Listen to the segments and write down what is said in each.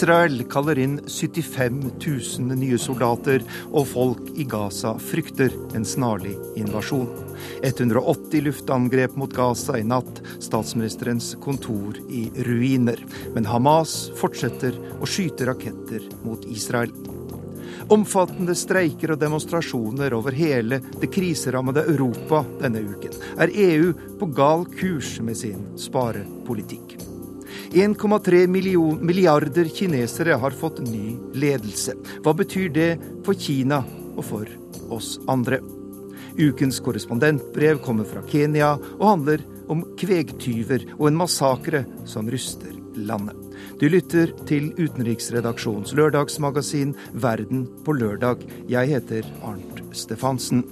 Israel kaller inn 75 000 nye soldater, og folk i Gaza frykter en snarlig invasjon. 180 luftangrep mot Gaza i natt, statsministerens kontor i ruiner. Men Hamas fortsetter å skyte raketter mot Israel. Omfattende streiker og demonstrasjoner over hele det kriserammede Europa denne uken. Er EU på gal kurs med sin sparepolitikk? 1,3 milliarder kinesere har fått ny ledelse. Hva betyr det for Kina og for oss andre? Ukens korrespondentbrev kommer fra Kenya og handler om kvegtyver og en massakre som ryster landet. Du lytter til utenriksredaksjons lørdagsmagasin Verden på lørdag. Jeg heter Arnt Stefansen.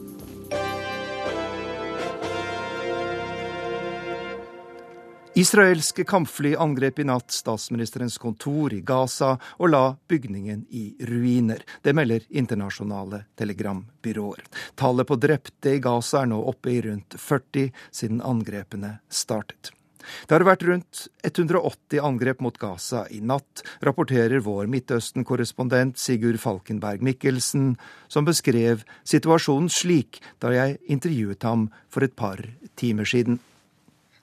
Israelske kampfly angrep i natt statsministerens kontor i Gaza og la bygningen i ruiner. Det melder internasjonale telegrambyråer. Tallet på drepte i Gaza er nå oppe i rundt 40 siden angrepene startet. Det har vært rundt 180 angrep mot Gaza i natt, rapporterer vår Midtøsten-korrespondent Sigurd Falkenberg Mikkelsen, som beskrev situasjonen slik da jeg intervjuet ham for et par timer siden.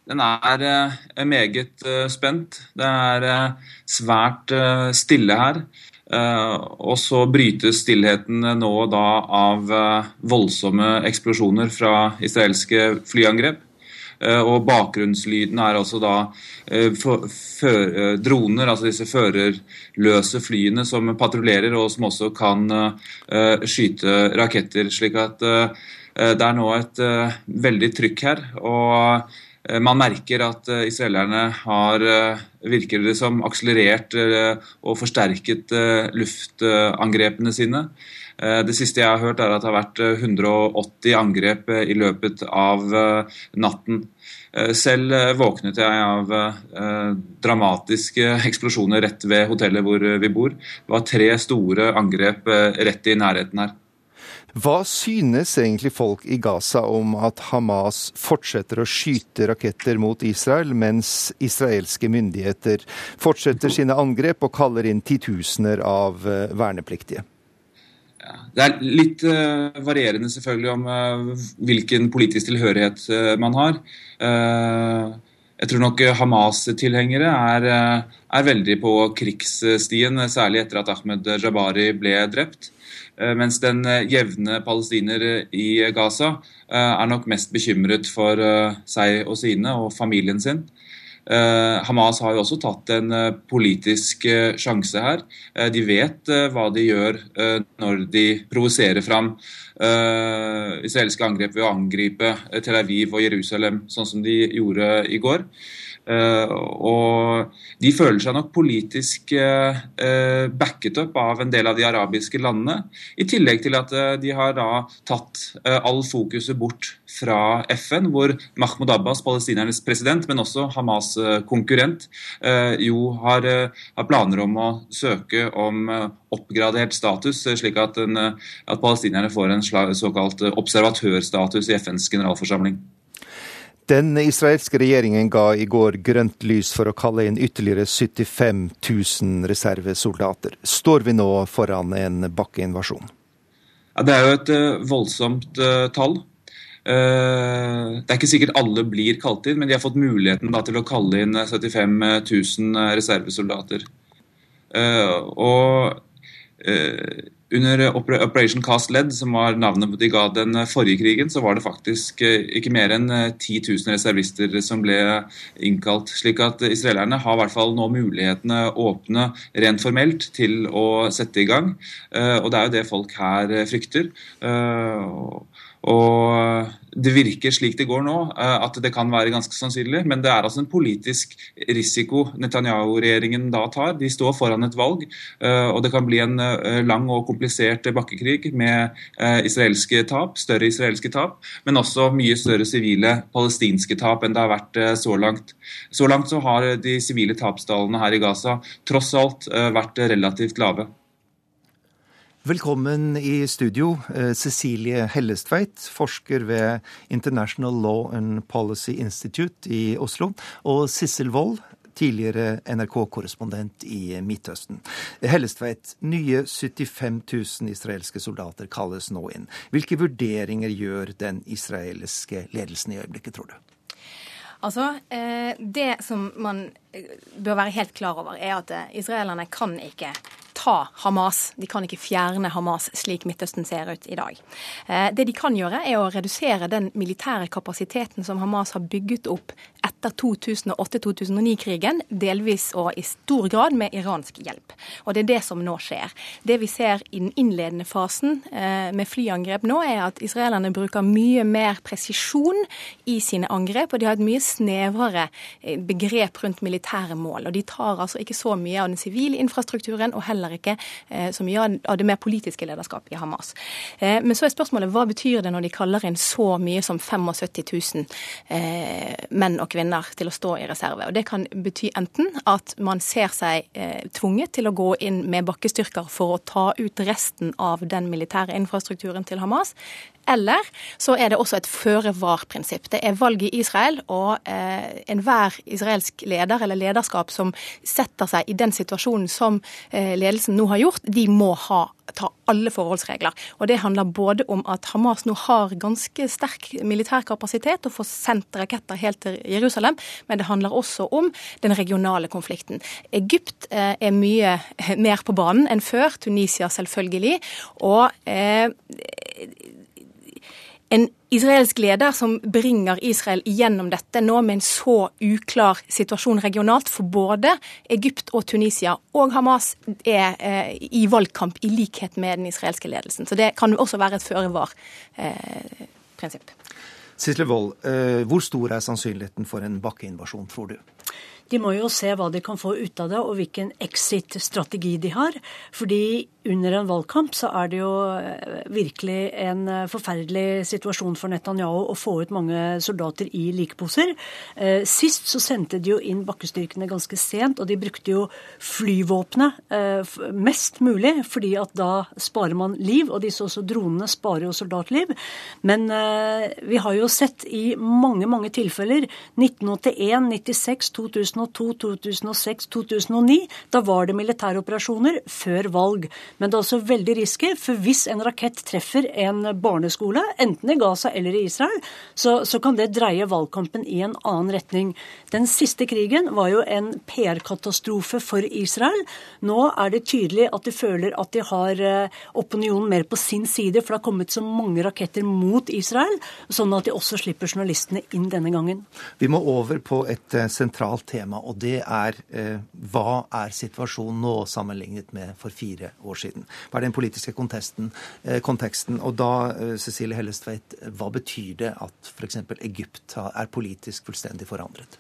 Den er eh, meget eh, spent. Det er eh, svært stille her. Og så brytes stillheten nå da av voldsomme eksplosjoner fra israelske flyangrep. Og bakgrunnslyden er altså da droner, altså disse førerløse flyene som patruljerer og som også kan skyte raketter. Slik at det er nå et veldig trykk her. og man merker at eh, israelerne har, eh, virker det som, akselerert og forsterket luftangrepene sine. Det siste jeg har hørt, er at det har vært 180 angrep i løpet av natten. Selv våknet jeg av dramatiske eksplosjoner rett ved hotellet hvor vi bor. Det var tre store angrep rett i nærheten her. Hva synes egentlig folk i Gaza om at Hamas fortsetter å skyte raketter mot Israel, mens israelske myndigheter fortsetter sine angrep og kaller inn titusener av eh, vernepliktige? Det er litt uh, varierende selvfølgelig om uh, hvilken politisk tilhørighet uh, man har. jeg tror nok Hamas-tilhengere er, er, veldig på krigsstien, særlig etter at Ahmed Jabari ble drept. Eh, mens den eh, jevne palestiner eh, i Gaza er nok mest bekymret for seg og sine og familien sin. Hamas har jo også tatt en politisk sjanse her. De vet hva de gjør når de provoserer fram israelske angrep ved å angripe Tel Aviv og Jerusalem, sånn som de gjorde i går. Uh, og de føler seg nok politisk uh, backet up av en del av de arabiske landene. I tillegg til at de har da tatt all fokuset bort fra FN, hvor Mahmoud Abbas, palestinernes president, men også Hamas' konkurrent, jo har, planer om å søke om oppgradert status, slik at, en, at palestinerne får en såkalt observatørstatus i FNs generalforsamling. Den israelske regjeringen ga i går grønt lys for å kalle inn ytterligere 75 000 reservesoldater. Står vi nå foran en bakkeinvasjon? Ja, det er jo et uh, voldsomt uh, tall. Uh, det er ikke sikkert alle blir kalt inn, men de har fått muligheten da, til å kalle inn 75 000 reservesoldater. og under Operation Cast Led, som var navnet de ga den forrige krigen, så var det faktisk eh, ikke mer enn 10 eh, 000 reservister som ble innkalt. Slik at israelerne har i hvert fall nå mulighetene åpne rent formelt til å sette i gang. Eh, og det er jo det folk her frykter. Og Det virker slik det går nå, eh, at det kan være ganske sannsynlig. Men det er altså en politisk risiko Netanyahu-regjeringen da tar. De står foran et valg, eh, og det kan bli en eh, lang og komplisert bakkekrig med israelske tap, større israelske tap, men også mye større sivile palestinske tap enn det har vært så langt. Så langt så har de sivile tapstallene her i Gaza tross alt vært relativt lave. Velkommen i studio, eh, Cecilie Hellestveit, forsker ved International Law and Policy Institute i Oslo, og Sissel Wold, tidligere NRK-korrespondent i Midtøsten. Hellestveit, nye 75 000 israelske soldater kalles nå inn. Hvilke vurderinger gjør den israelske ledelsen i øyeblikket, tror du? Altså, eh, Det som man eh, bør være helt klar over, er at israelerne kan ikke ta Hamas. De kan ikke fjerne Hamas slik Midtøsten ser ut i dag. Eh, det de kan gjøre, er å redusere den militære kapasiteten som Hamas har bygget opp etter 2008-2009-krigen, delvis og i stor grad med iransk hjelp. Og det er det som nå skjer. Det vi ser i den innledende fasen eh, med flyangrep nå, er at israelerne bruker mye mer presisjon i sine angrep, og de har et mye snevrere eh, begrep rundt militære mål. Og de tar altså ikke så mye av den sivile infrastrukturen, og heller ikke eh, så mye av det mer politiske lederskapet i Hamas. Eh, men så er spørsmålet hva betyr det når de kaller inn så mye som 75 000 eh, menn og kvinner til å stå i reserve. Og Det kan bety enten at man ser seg tvunget til å gå inn med bakkestyrker for å ta ut resten av den militære infrastrukturen til Hamas, eller så er det også et føre-var-prinsipp. Det er valg i Israel, og eh, enhver israelsk leder eller lederskap som setter seg i den situasjonen som eh, ledelsen nå har gjort, de må ha, ta alle forholdsregler. Og Det handler både om at Hamas nå har ganske sterk militær kapasitet og får sendt raketter helt til Jerusalem, men det handler også om den regionale konflikten. Egypt eh, er mye mer på banen enn før, Tunisia selvfølgelig. og eh, en israelsk leder som bringer Israel igjennom dette nå med en så uklar situasjon regionalt for både Egypt og Tunisia, og Hamas er eh, i valgkamp i likhet med den israelske ledelsen. Så det kan jo også være et føre-var-prinsipp. Eh, Sisle Wold, eh, hvor stor er sannsynligheten for en bakkeinvasjon, tror du? De må jo se hva de kan få ut av det, og hvilken exit-strategi de har. Fordi under en valgkamp så er det jo eh, virkelig en eh, forferdelig situasjon for Netanyahu å få ut mange soldater i likposer. Eh, sist så sendte de jo inn bakkestyrkene ganske sent, og de brukte jo flyvåpenet mest mulig, fordi at da sparer man liv. Og disse også dronene sparer jo soldatliv. Men vi har jo sett i mange, mange tilfeller, 1981, 96, 2002, 2006, 2009, da var det militæroperasjoner før valg. Men det er også veldig risky, for hvis en rakett treffer en barneskole, enten i Gaza eller i Israel, så, så kan det dreie valgkampen i en annen retning. Den siste krigen var jo en PR-katastrofe for Israel. Nå er det tydelig at de føler at de har eh, opinionen mer på sin side, for det har kommet så mange raketter mot Israel, sånn at de også slipper journalistene inn denne gangen. Vi må over på et uh, sentralt tema, og det er eh, hva er situasjonen nå sammenlignet med for fire år siden? Siden. Hva er den politiske konteksten? konteksten? Og da, eh, Cecilie Hellestveit, hva betyr det at f.eks. Egypt er politisk fullstendig forandret?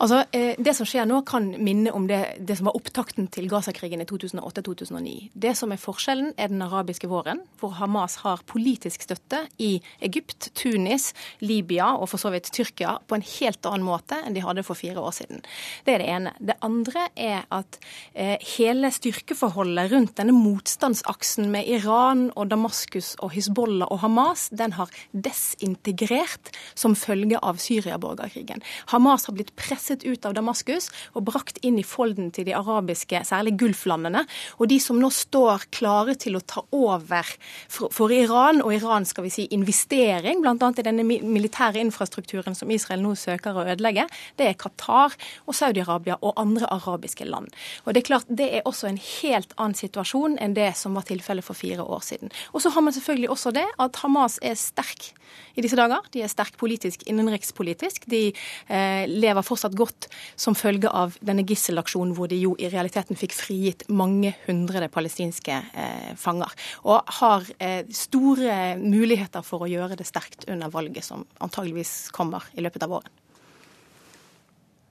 Altså, eh, Det som skjer nå, kan minne om det, det som var opptakten til Gaza-krigen i 2008-2009. Det som er forskjellen, er den arabiske våren, hvor Hamas har politisk støtte i Egypt, Tunis, Libya og for så vidt Tyrkia på en helt annen måte enn de hadde for fire år siden. Det er det ene. Det andre er at eh, hele styrkeforholdet rundt denne motstanden motstandsaksen med Iran og Damaskus og Hizbollah og Hamas, den har desintegrert som følge av Syria-borgerkrigen. Hamas har blitt presset ut av Damaskus og brakt inn i folden til de arabiske, særlig Gulflandene. Og de som nå står klare til å ta over for, Iran, og Iran skal vi si investering, bl.a. i denne militære infrastrukturen som Israel nå søker å ødelegge, det er Qatar og Saudi-Arabia og andre arabiske land. Og Det er klart, det er også en helt annen situasjon enn enn det som var tilfellet for fire år siden. Og så har man selvfølgelig også det at Hamas er sterk i disse dager. De er sterk politisk, innenrikspolitisk. De eh, lever fortsatt godt som følge av denne gisselaksjonen hvor de jo i realiteten fikk frigitt mange hundre palestinske eh, fanger. Og har eh, store muligheter for å gjøre det sterkt under valget som antageligvis kommer i løpet av våren.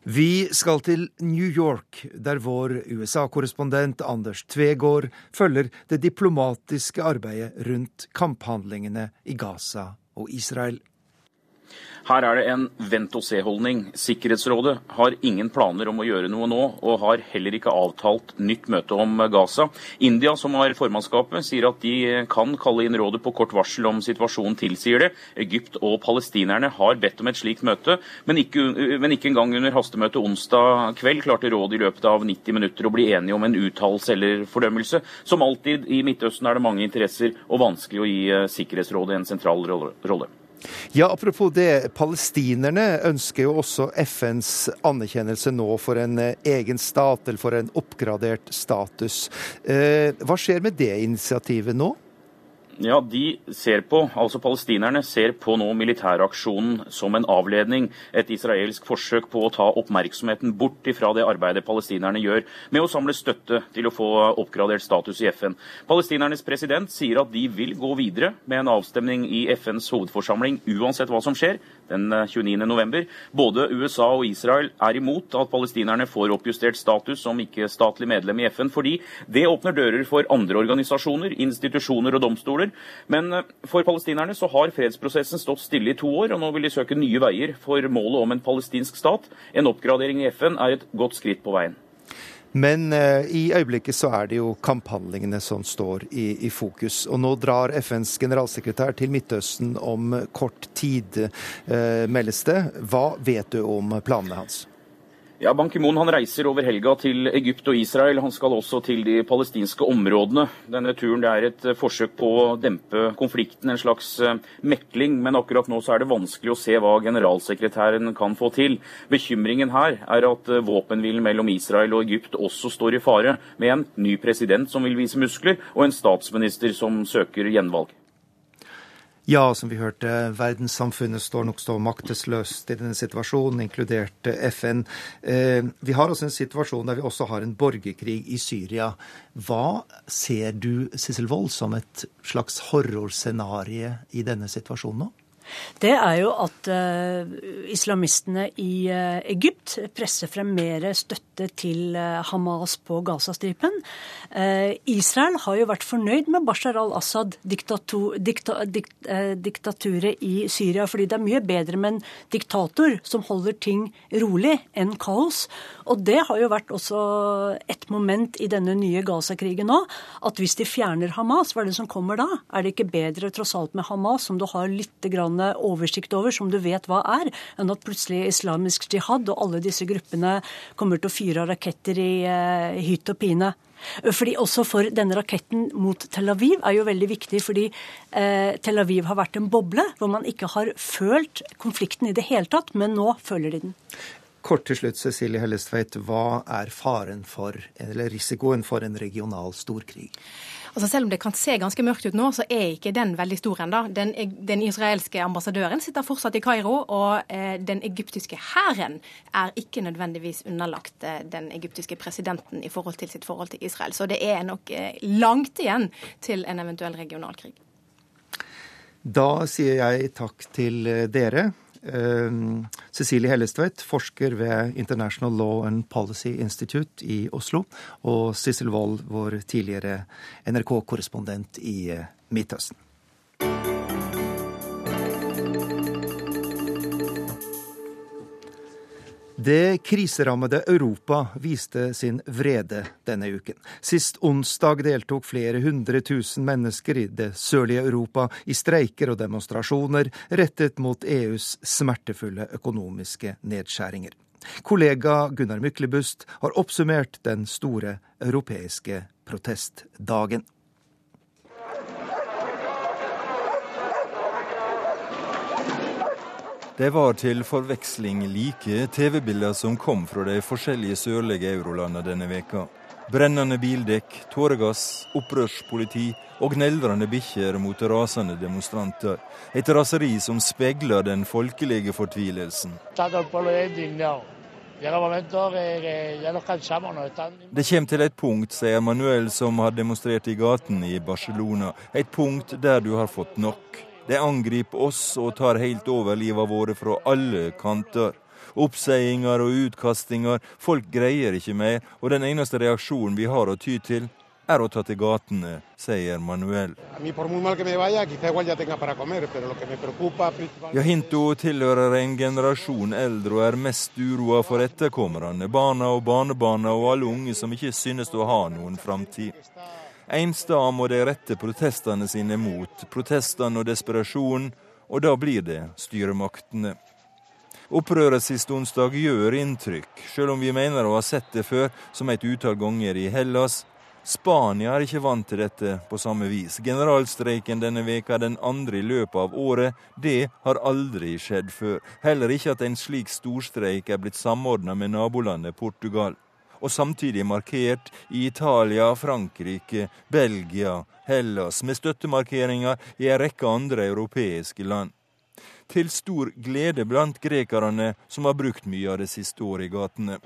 Vi skal til New York, der vår USA-korrespondent Anders Tvegård følger det diplomatiske arbeidet rundt kamphandlingene i Gaza og Israel. Her er det en vent-og-se-holdning. Sikkerhetsrådet har ingen planer om å gjøre noe nå, og har heller ikke avtalt nytt møte om Gaza. India, som har formannskapet, sier at de kan kalle inn rådet på kort varsel om situasjonen tilsier det. Egypt og palestinerne har bedt om et slikt møte, men ikke, men ikke engang under hastemøtet onsdag kveld klarte rådet i løpet av 90 minutter å bli enige om en uttalelse eller fordømmelse. Som alltid i Midtøsten er det mange interesser og vanskelig å gi Sikkerhetsrådet en sentral rolle. Ja, Apropos det, palestinerne ønsker jo også FNs anerkjennelse nå for en eh, egen stat, eller for en oppgradert status. Eh, hva skjer med det initiativet nå? Ja, de ser på, altså Palestinerne ser på nå militæraksjonen som en avledning. Et israelsk forsøk på å ta oppmerksomheten bort ifra det arbeidet palestinerne gjør med å samle støtte til å få oppgradert status i FN. Palestinernes president sier at de vil gå videre med en avstemning i FNs hovedforsamling uansett hva som skjer den 29.11. Både USA og Israel er imot at palestinerne får oppjustert status som ikke-statlig medlem i FN, fordi det åpner dører for andre organisasjoner, institusjoner og domstoler men eh, for palestinerne så har fredsprosessen stått stille i to år, og nå vil de søke nye veier for målet om en palestinsk stat. En oppgradering i FN er et godt skritt på veien. Men eh, i øyeblikket så er det jo kamphandlingene som står i, i, fokus. Og nå drar FNs generalsekretær til Midtøsten om kort tid, eh, meldes det. Hva vet du om planene hans? Ja, Ban Ki-moon reiser over helga til Egypt og Israel. Han skal også til de palestinske områdene. Denne turen er et eh, forsøk på å dempe konflikten, en slags eh, mekling. Men akkurat nå er det vanskelig å se hva generalsekretæren kan få til. Bekymringen her er at eh, våpenhvilen mellom Israel og Egypt også står i fare, med en ny president som vil vise muskler, og en statsminister som søker gjenvalg. Ja, som vi hørte, verdenssamfunnet står nokså maktesløst i denne situasjonen, inkludert FN. Eh, vi har også en situasjon der vi også har en borgerkrig i Syria. Hva ser du, Sissel Wold, som et slags horrorscenario i denne situasjonen nå? Det er jo at uh, islamistene i uh, Egypt presser frem mer støtte til uh, Hamas på Gazastripen. Israel har jo vært fornøyd med Bashar al-Assad, diktatur, dikta, dikt, diktaturet i Syria, fordi det er mye bedre med en diktator som holder ting rolig, enn kaos. Og det har jo vært også et moment i denne nye Gaza-krigen nå, at hvis de fjerner Hamas, hva er det som kommer da? Er det ikke bedre tross alt med Hamas, som du har litt grann oversikt over, som du vet hva er, enn at plutselig islamisk jihad og alle disse gruppene kommer til å fyre raketter i uh, hytt og pine. Fordi også for denne raketten mot Tel Aviv er jo veldig viktig, fordi eh, Tel Aviv har vært en boble hvor man ikke har følt konflikten i det hele tatt, men nå føler de den. Kort til slutt, Cecilie Hellestveit. Hva er faren for, eller risikoen for en regional storkrig? Altså Selv om det kan se ganske mørkt ut nå, så er ikke den veldig stor ennå. Den, den, israelske ambassadøren sitter fortsatt i Kairo, og eh, den egyptiske hæren er ikke nødvendigvis underlagt eh, den egyptiske presidenten i forhold til sitt forhold til Israel. Så det er nok eh, langt igjen til en eventuell regional krig. Da sier jeg takk til eh, dere. Eh, Cecilie Hellestvedt, forsker ved International Law and Policy Institute i Oslo, og Sissel Wold, vår tidligere NRK-korrespondent i Midtøsten. Det kriserammede Europa viste sin vrede denne uken. Sist onsdag deltok flere hundre tusen mennesker i det sørlige Europa i streiker og demonstrasjoner rettet mot EUs smertefulle økonomiske nedskjæringer. Kollega Gunnar Myklebust har oppsummert den store europeiske protestdagen. Det var til forveksling like TV-bilder som kom fra de forskjellige sørlige eurolandene denne veka. Brennende bildekk, tåregass, opprørspoliti og gneldrende bikkjer mot rasende demonstranter. Et raseri som speiler den folkelige fortvilelsen. Det kommer til et punkt, sier Manuel, som har demonstrert i gaten i Barcelona. Et punkt der du har fått nok. Det angriper oss og tar helt over livet våre fra alle kanter. Oppsigelser og utkastinger. Folk greier ikke mer, og den eneste reaksjonen vi har å ty til, er å ta til gatene, sier Manuel. Jahinto tilhører en generasjon eldre og er mest uroa for etterkommerne, barna og barnebarna og alle unge som ikke synes å ha noen framtid. En stad må de rette protestene sine mot, protestene og desperasjonen, og da blir det styremaktene. Opprøret sist onsdag gjør inntrykk, selv om vi mener å ha sett det før, som et utall ganger i Hellas. Spania er ikke vant til dette på samme vis. Generalstreiken denne veka er den andre i løpet av året. Det har aldri skjedd før. Heller ikke at en slik storstreik er blitt samordna med nabolandet Portugal. Og samtidig markert i Italia, Frankrike, Belgia, Hellas, med støttemarkeringer i en rekke andre europeiske land til stor glede blant grekerne, som har brukt mye av det siste året i gatene.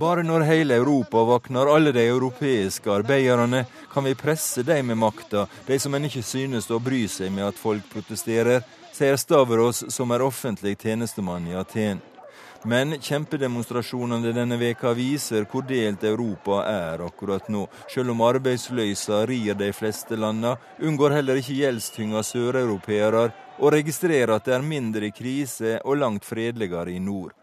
Bare når hele Europa våkner, alle de europeiske arbeiderne, kan vi presse de med makta, de som en ikke synes å bry seg med at folk protesterer, sier Stavros, som er offentlig tjenestemann i Aten. Men kjempedemonstrasjonene denne veka viser hvor delt Europa er akkurat nå. Selv om arbeidsløysa rir de fleste landa, unngår heller ikke gjeldstynga søreuropeere å registrere at det er mindre krise og langt fredeligere i nord.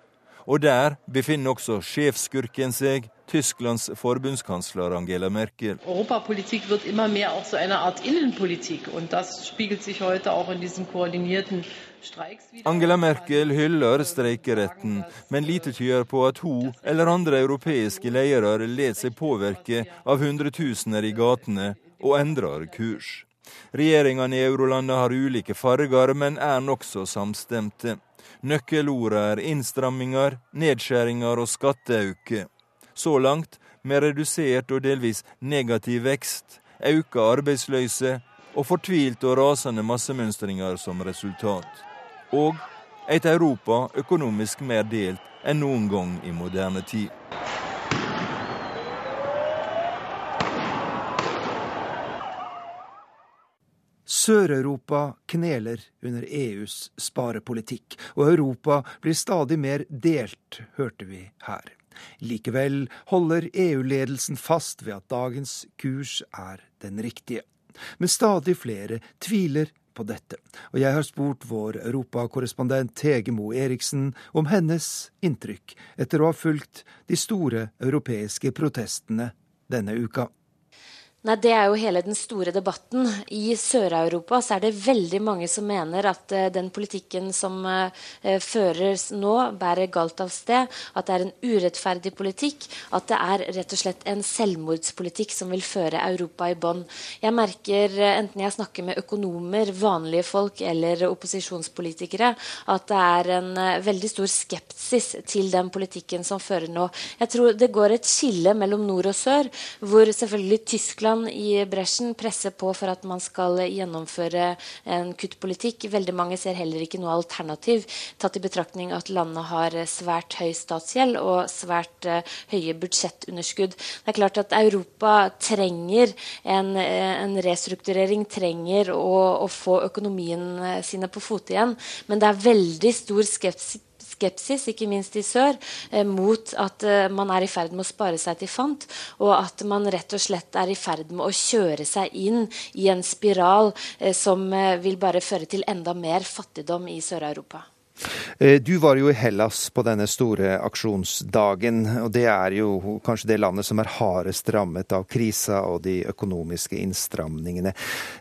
Og der befinner også sjefskurken seg, Tysklands forbundskansler Angela Merkel. Europapolitikk wird immer mehr auch so eine Art Innenpolitik. Und das spiegelt sich heute auch in diesen koordinierten Angela Merkel hyller streikeretten, men lite tyder på at hun eller andre europeiske ledere lar seg påvirke av hundretusener i gatene og endrer kurs. Regjeringene i eurolandet har ulike farger, men er nokså samstemte. Nøkkelordet er innstramminger, nedskjæringer og skatteauke. Så langt med redusert og delvis negativ vekst, auka arbeidsløyse og fortvilt og rasende massemønstringer som resultat og et Europa økonomisk mer delt enn noen gang i moderne tid. Sør-Europa kneler under EUs sparepolitikk, og Europa blir stadig mer delt, hørte vi her. Likevel holder EU-ledelsen fast ved at dagens kurs er den riktige. Men stadig flere tviler på dette. Og jeg har spurt vår europakorrespondent Hege Moe Eriksen om hennes inntrykk etter å ha fulgt de store europeiske protestene denne uka. Nei, Det er jo hele den store debatten. I Sør-Europa så er det veldig mange som mener at uh, den politikken som uh, føres nå, bærer galt av sted. At det er en urettferdig politikk. At det er rett og slett en selvmordspolitikk som vil føre Europa i bånn. Jeg merker, uh, enten jeg snakker med økonomer, vanlige folk eller opposisjonspolitikere, at det er en veldig stor skepsis til den politikken som fører nå. Jeg tror det går et skille mellom nord og sør, hvor selvfølgelig Tyskland Tyskland i bresjen presser på for at man skal gjennomføre en kuttpolitikk. Veldig mange ser heller ikke noe alternativ, tatt i betraktning at landet har svært høy statsgjeld og svært uh, høye budsjettunderskudd. Det er klart at Europa trenger en, en restrukturering, trenger å, å få økonomien eh, sine på fote igjen. Men det er veldig stor skepsis skepsis, ikke minst i sør, eh, mot at eh, man er i ferd med å spare seg til fant, og at man rett og slett er i ferd med å kjøre seg inn i en spiral eh, som vil bare føre til enda mer fattigdom i Sør-Europa. Du var jo i Hellas på denne store aksjonsdagen, og det er jo kanskje det landet som er hardest rammet av krisa og de økonomiske innstramningene.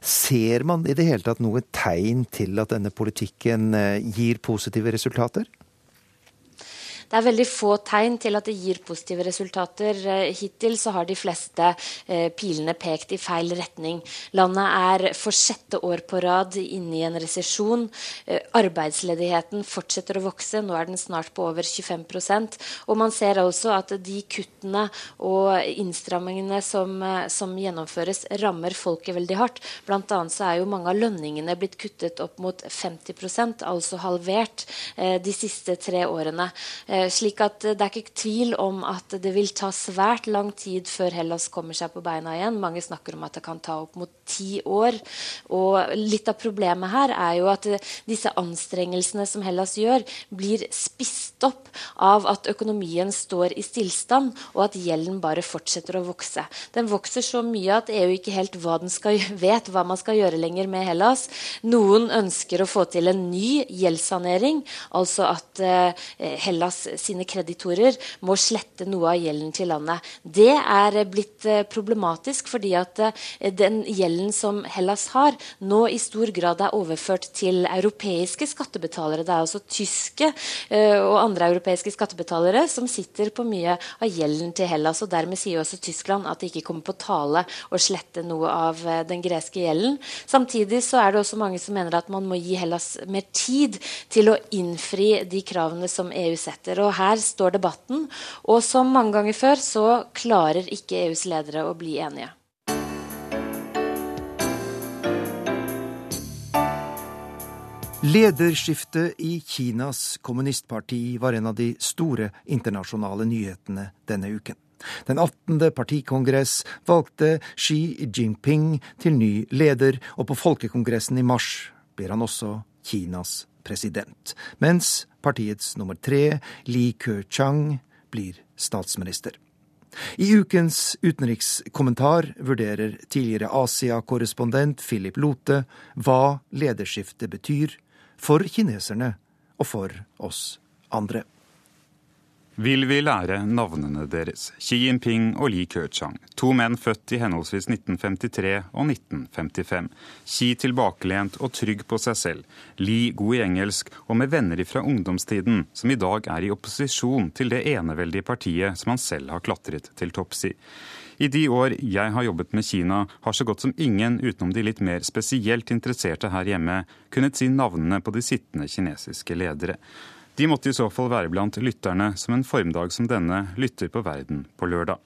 Ser man i det hele tatt noe tegn til at denne politikken gir positive resultater? Det er veldig få tegn til at det gir positive resultater. Eh, hittil så har de fleste eh, pilene pekt i feil retning. Landet er for sjette år på rad inne i en resesjon. Eh, arbeidsledigheten fortsetter å vokse. Nå er den snart på over 25% Og man ser altså at de kuttene og innstrammingene som, som gjennomføres, rammer folket veldig hardt. Blant annet så er jo mange av lønningene blitt kuttet opp mot 50% altså halvert de siste tre årene. Slik at det er ikke tvil om at det vil ta svært lang tid før Hellas kommer seg på beina igjen. Mange snakker om at det kan ta opp mot ti år. Og litt av problemet her er jo at disse anstrengelsene som Hellas gjør, blir spist opp av at økonomien står i stillstand, og at gjelden bare fortsetter å vokse. Den vokser så mye at EU ikke helt hva skal, vet hva man skal gjøre lenger med Hellas. Noen ønsker å få til en ny gjeldssanering, altså at eh, Hellas sine kreditorer må slette noe av gjelden til landet. Det er blitt eh, problematisk fordi at eh, den gjelden som Hellas har, nå i stor grad er overført til europeiske skattebetalere. Det er altså tyske og andre europeiske skattebetalere som sitter på mye av gjelden til Hellas. og Dermed sier også Tyskland at det ikke kommer på tale å slette noe av eh, den greske gjelden. Samtidig så er det også mange som mener at man må gi Hellas mer tid til å innfri de kravene som EU setter. Og her står debatten. Og som mange ganger før så klarer ikke EUs ledere å bli enige. Lederskiftet i Kinas kommunistparti var en av de store internasjonale nyhetene denne uken. Den 18. partikongress valgte Xi Jinping til ny leder, og på folkekongressen i mars blir han også Kinas president, mens partiets nummer tre, Li Ke-chang, blir statsminister. I ukens utenrikskommentar vurderer tidligere Asia-korrespondent Philip Lote hva lederskiftet betyr for kineserne og for oss andre. Vil vi lære navnene deres, Xi Jinping og Li Keqiang, to menn født i henholdsvis 1953 og 1955. Xi tilbakelent og trygg på seg selv, Li god i engelsk og med venner fra ungdomstiden, som i dag er i opposisjon til det eneveldige partiet som han selv har klatret til topps i. I de år jeg har jobbet med Kina, har så godt som ingen utenom de litt mer spesielt interesserte her hjemme, kunnet si navnene på de sittende kinesiske ledere. De måtte i så fall være blant lytterne som en formdag som denne lytter på Verden på lørdag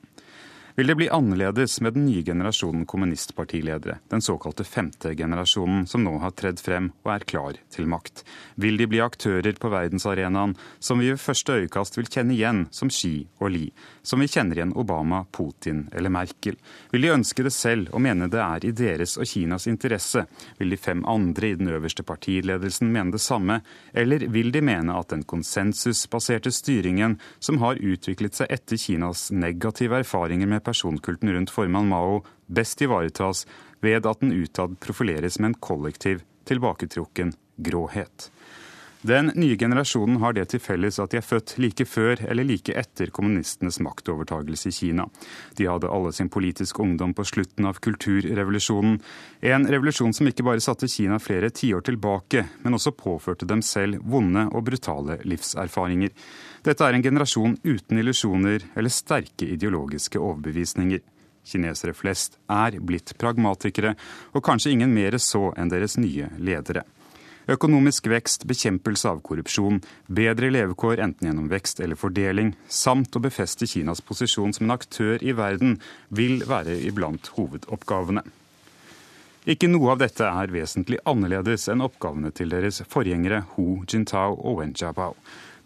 vil det bli annerledes med den nye generasjonen kommunistpartiledere, den såkalte femte generasjonen, som nå har tredd frem og er klar til makt? Vil de bli aktører på verdensarenaen som vi ved første øyekast vil kjenne igjen som Xi og Li, som vi kjenner igjen Obama, Putin eller Merkel? Vil de ønske det selv og mene det er i deres og Kinas interesse? Vil de fem andre i den øverste partiledelsen mene det samme, eller vil de mene at den konsensusbaserte styringen som har utviklet seg etter Kinas negative erfaringer med personkulten rundt formann Mao best ivaretas ved at den utad profileres med en kollektiv, tilbaketrukken gråhet. Den nye generasjonen har det til felles at de er født like før eller like etter kommunistenes maktovertagelse i Kina. De hadde alle sin politiske ungdom på slutten av kulturrevolusjonen. En revolusjon som ikke bare satte Kina flere tiår tilbake, men også påførte dem selv vonde og brutale livserfaringer. Dette er en generasjon uten illusjoner eller sterke ideologiske overbevisninger. Kinesere flest er blitt pragmatikere, og kanskje ingen mer så enn deres nye ledere. Økonomisk vekst, bekjempelse av korrupsjon, bedre levekår enten gjennom vekst eller fordeling, samt å befeste Kinas posisjon som en aktør i verden, vil være iblant hovedoppgavene. Ikke noe av dette er vesentlig annerledes enn oppgavene til deres forgjengere Hu Jintao og Wen Jiabao.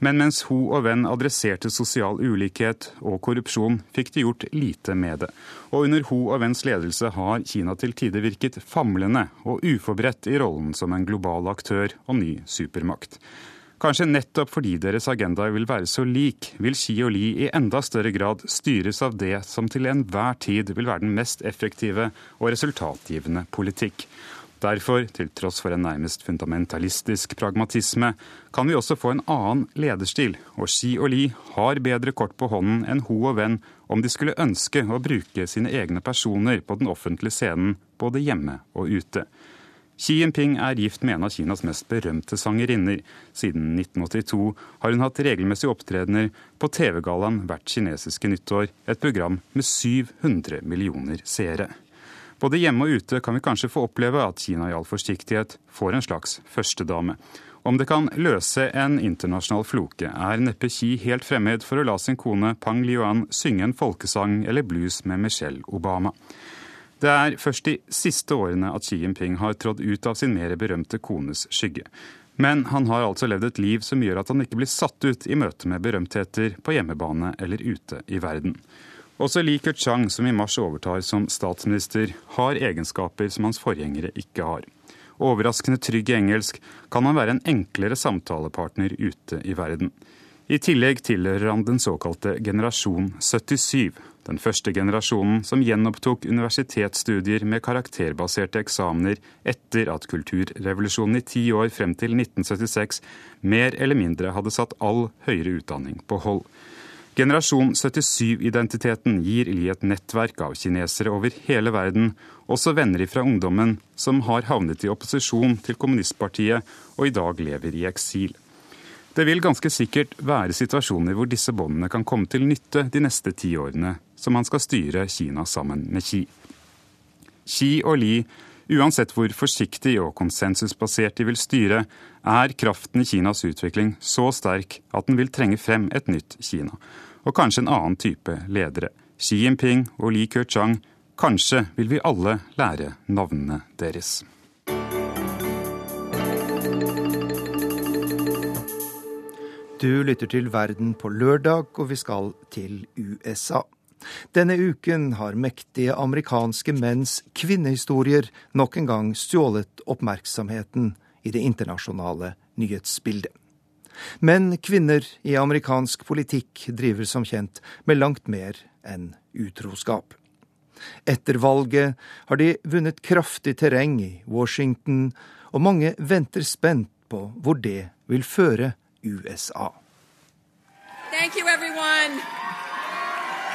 Men mens Hu og Wen adresserte sosial ulikhet og korrupsjon, fikk de gjort lite med det. Og under Hu og Wens ledelse har Kina til tider virket famlende og uforberedt i rollen som en global aktør og ny supermakt. Kanskje nettopp fordi deres agenda vil være så lik, vil Xi og Li i enda større grad styres av det som til enhver tid vil være den mest effektive og resultatgivende politikk. Derfor, til tross for en nærmest fundamentalistisk pragmatisme, kan vi også få en annen lederstil, og Xi og Li har bedre kort på hånden enn Ho og venn om de skulle ønske å bruke sine egne personer på den offentlige scenen, både hjemme og ute. Xi Jinping er gift med en av Kinas mest berømte sangerinner. Siden 1982 har hun hatt regelmessige opptredener på TV-gallaen hvert kinesiske nyttår, et program med 700 millioner seere. Både hjemme og ute kan vi kanskje få oppleve at Kina i all forsiktighet får en slags førstedame. Om det kan løse en internasjonal floke, er neppe Xi helt fremmed for å la sin kone Pang Liuan synge en folkesang eller blues med Michelle Obama. Det er først de siste årene at Xi Jinping har trådt ut av sin mer berømte kones skygge. Men han har altså levd et liv som gjør at han ikke blir satt ut i møte med berømtheter på hjemmebane eller ute i verden. Også Li Keqiang, som i mars overtar som statsminister, har egenskaper som hans forgjengere ikke har. Overraskende trygg i engelsk kan han være en enklere samtalepartner ute i verden. I tillegg tilhører han den såkalte generasjon 77, den første generasjonen som gjenopptok universitetsstudier med karakterbaserte eksamener etter at kulturrevolusjonen i ti år frem til 1976 mer eller mindre hadde satt all høyere utdanning på hold. Generasjon 77-identiteten gir Li et nettverk av kinesere over hele verden, også venner fra ungdommen som har havnet i opposisjon til kommunistpartiet og i dag lever i eksil. Det vil ganske sikkert være situasjoner hvor disse båndene kan komme til nytte de neste ti årene, som han skal styre Kina sammen med Xi. Xi og Li, uansett hvor forsiktig og konsensusbasert de vil styre, er kraften i Kinas utvikling så sterk at den vil trenge frem et nytt Kina, og kanskje en annen type ledere. Xi Jinping og Li Keqiang, kanskje vil vi alle lære navnene deres. Du lytter til Verden på lørdag, og vi skal til USA. Denne uken har mektige amerikanske menns kvinnehistorier nok en gang stjålet oppmerksomheten i det internasjonale nyhetsbildet. Men kvinner i amerikansk politikk driver som kjent med langt mer enn utroskap. Etter valget har de vunnet kraftig terreng i Washington, og mange venter spent på hvor det vil føre USA.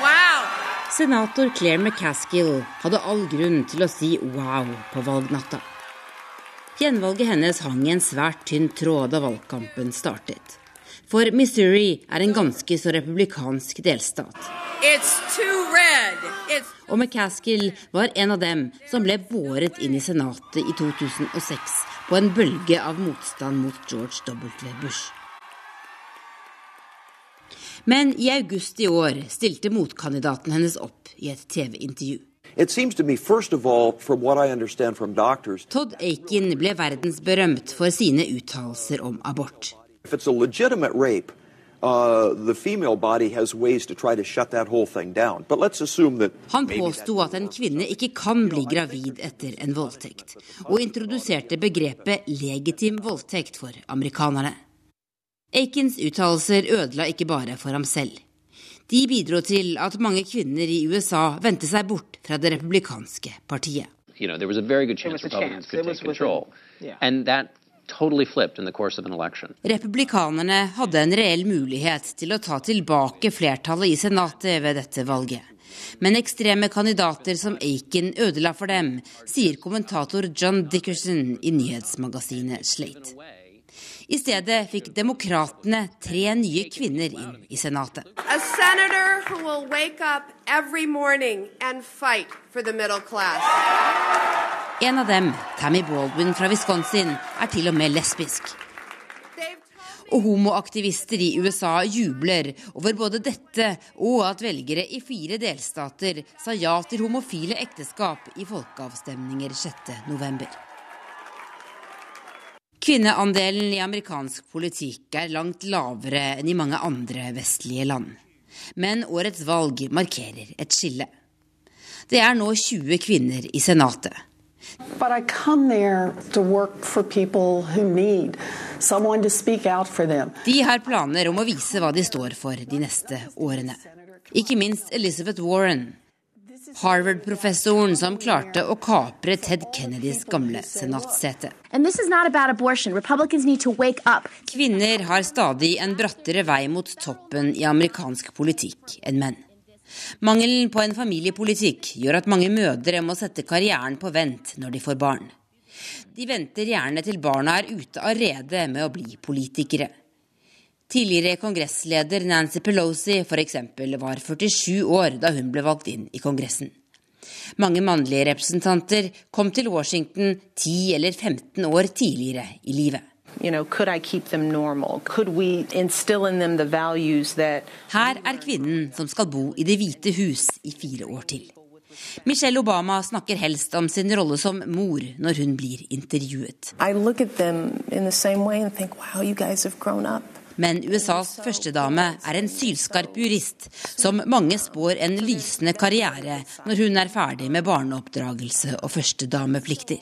Wow. Senator Claire McCaskill hadde all grunn til å si wow på valgnatta. Gjenvalget hennes hang i en svært tynn tråd da valgkampen startet. For Missouri er en ganske så republikansk delstat. Og McCaskill var en av dem som ble båret inn i Senatet i 2006 på en bølge av motstand mot George W. Bush. Men i august i år stilte motkandidaten hennes opp i et TV-intervju. Todd Aiken ble verdensberømt for sine uttalelser om abort. Rape, uh, Han påsto at en kvinne ikke kan bli gravid etter en voldtekt, og introduserte begrepet legitim voldtekt for amerikanerne. Aikens uttalelser ødela ikke bare for ham selv. De bidro til at mange kvinner i USA vendte seg bort fra det republikanske partiet. You know, totally Republikanerne hadde en reell mulighet til å ta tilbake flertallet i Senatet ved dette valget. Men ekstreme kandidater som Aiken ødela for dem, sier kommentator John Dickerson i nyhetsmagasinet Slate. I stedet fikk demokratene tre nye kvinner inn i Senatet. En av dem, Tammy Baldwin fra Wisconsin, er til og med lesbisk. Og homoaktivister i USA jubler over både dette og at velgere i fire delstater sa ja til homofile ekteskap i folkeavstemninger 6.11. Kvinneandelen i amerikansk politikk er langt lavere enn i mange andre vestlige land. Men årets valg markerer et skille. Det er nå 20 kvinner i Senatet. De har planer om å vise hva de står for de neste årene. Ikke minst Elizabeth Warren, Harvard-professoren som klarte å kapre Ted Kennedys gamle senatssete. Kvinner har stadig en brattere vei mot toppen i amerikansk politikk enn menn. Mangelen på en familiepolitikk gjør at mange mødre må sette karrieren på vent når de får barn. De venter gjerne til barna er ute av rede med å bli politikere. Tidligere kongressleder Nancy Pelosi f.eks. var 47 år da hun ble valgt inn i Kongressen. Mange mannlige representanter kom til Washington 10 eller 15 år tidligere i livet. Her er kvinnen som skal bo i Det hvite hus i fire år til. Michelle Obama snakker helst om sin rolle som mor når hun blir intervjuet. Men USAs førstedame er en sylskarp jurist, som mange spår en lysende karriere når hun er ferdig med barneoppdragelse og førstedameplikter.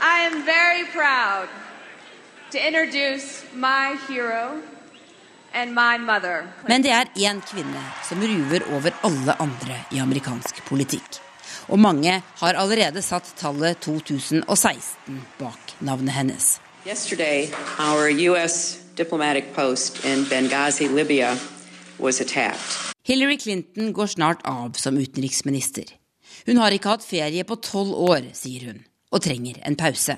I am very proud to introduce my hero men det er én kvinne som ruver over alle andre i amerikansk politikk. Og mange har allerede satt tallet 2016 bak navnet hennes. Hillary Clinton går snart av som utenriksminister. Hun har ikke hatt ferie på tolv år, sier hun, og trenger en pause.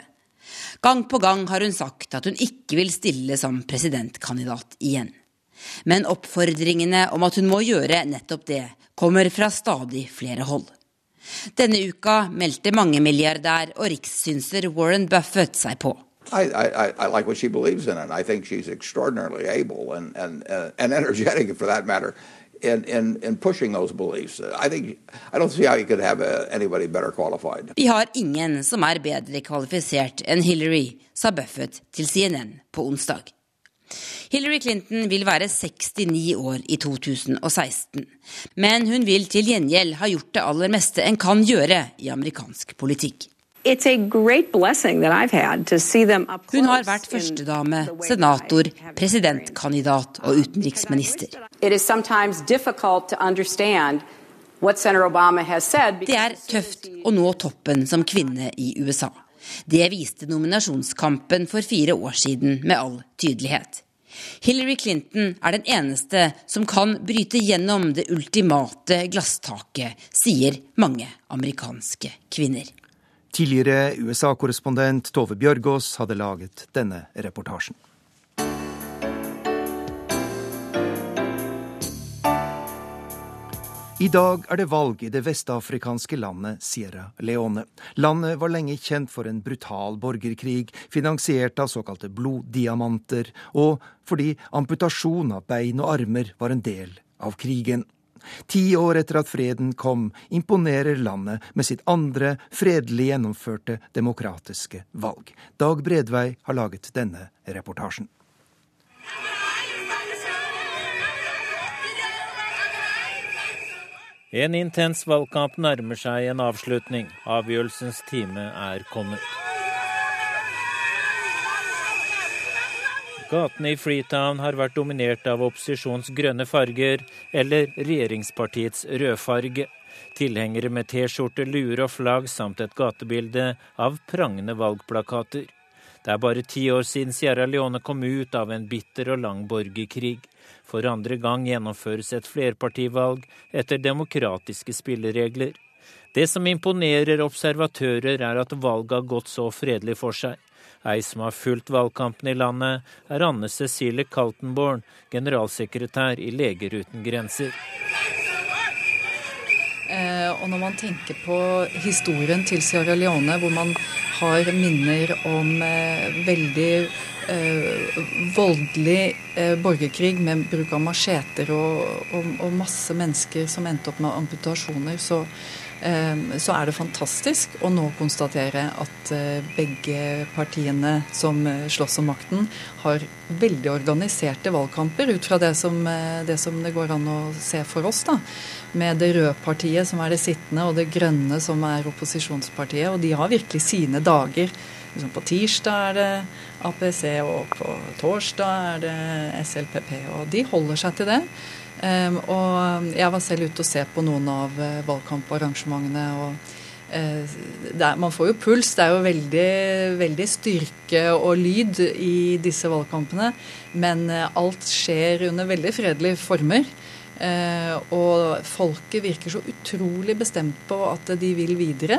Gang på gang har hun sagt at hun ikke vil stille som presidentkandidat igjen. Men oppfordringene om at hun må gjøre nettopp det, kommer fra stadig flere hold. Denne uka meldte mangemilliardær og rikssynser Warren Buffett seg på. I, I, I like what she believes in, and I think she's extraordinarily able and, and, uh, and energetic, for that matter, in, in, in pushing those beliefs. I think I don't see how you could have a, anybody better qualified. Vi har ingen som er bedre kvalifisert enn Hillary, sa Buffett til CNN på onsdag. Hillary Clinton vil være 69 år i 2016, men hun vil til gjengjeld ha gjort det aller meste en kan gjøre i amerikansk politikk. Hun har vært førstedame, senator, presidentkandidat og utenriksminister. Det er tøft å nå toppen som kvinne i USA. Det viste nominasjonskampen for fire år siden med all tydelighet. Hillary Clinton er den eneste som kan bryte gjennom det ultimate glasstaket, sier mange amerikanske kvinner. Tidligere USA-korrespondent Tove Bjørgaas hadde laget denne reportasjen. I dag er det valg i det vestafrikanske landet Sierra Leone. Landet var lenge kjent for en brutal borgerkrig, finansiert av såkalte bloddiamanter, og fordi amputasjon av bein og armer var en del av krigen. Ti år etter at freden kom, imponerer landet med sitt andre fredelig gjennomførte demokratiske valg. Dag Bredvei har laget denne reportasjen. En intens valgkamp nærmer seg en avslutning. Avgjørelsens time er kommet. Gatene i Freetown har vært dominert av opposisjons grønne farger, eller regjeringspartiets rødfarge. Tilhengere med T-skjorte, luer og flagg samt et gatebilde av prangende valgplakater. Det er bare ti år siden Sierra Leone kom ut av en bitter og lang borgerkrig. For andre gang gjennomføres et flerpartivalg etter demokratiske spilleregler. Det som imponerer observatører, er at valget har gått så fredelig for seg. Ei som har fulgt valgkampen i landet, er Anne Cecilie Kaltenborn, generalsekretær i Leger uten grenser. Eh, og når man tenker på historien til Sierra Leone, hvor man har minner om eh, veldig eh, voldelig eh, borgerkrig med bruk av macheter og, og, og, masse mennesker som endte opp med amputasjoner, så, så, er det fantastisk å nå konstatere at eh, begge partiene som eh, slåss om makten, har veldig organiserte valgkamper ut fra det som, eh, det som det går an å se for oss. da med det røde partiet, som er det sittende, og det grønne, som er opposisjonspartiet. Og de har virkelig sine dager. Liksom på tirsdag er det APC, og på torsdag er det SLPP. Og de holder seg til det. Um, og jeg var selv ute og se på noen av uh, valgkamparrangementene. og uh, er, Man får jo puls. Det er jo veldig, veldig styrke og lyd i disse valgkampene. Men uh, alt skjer under veldig fredelige former. og folket virker så utrolig bestemt på at de vil videre.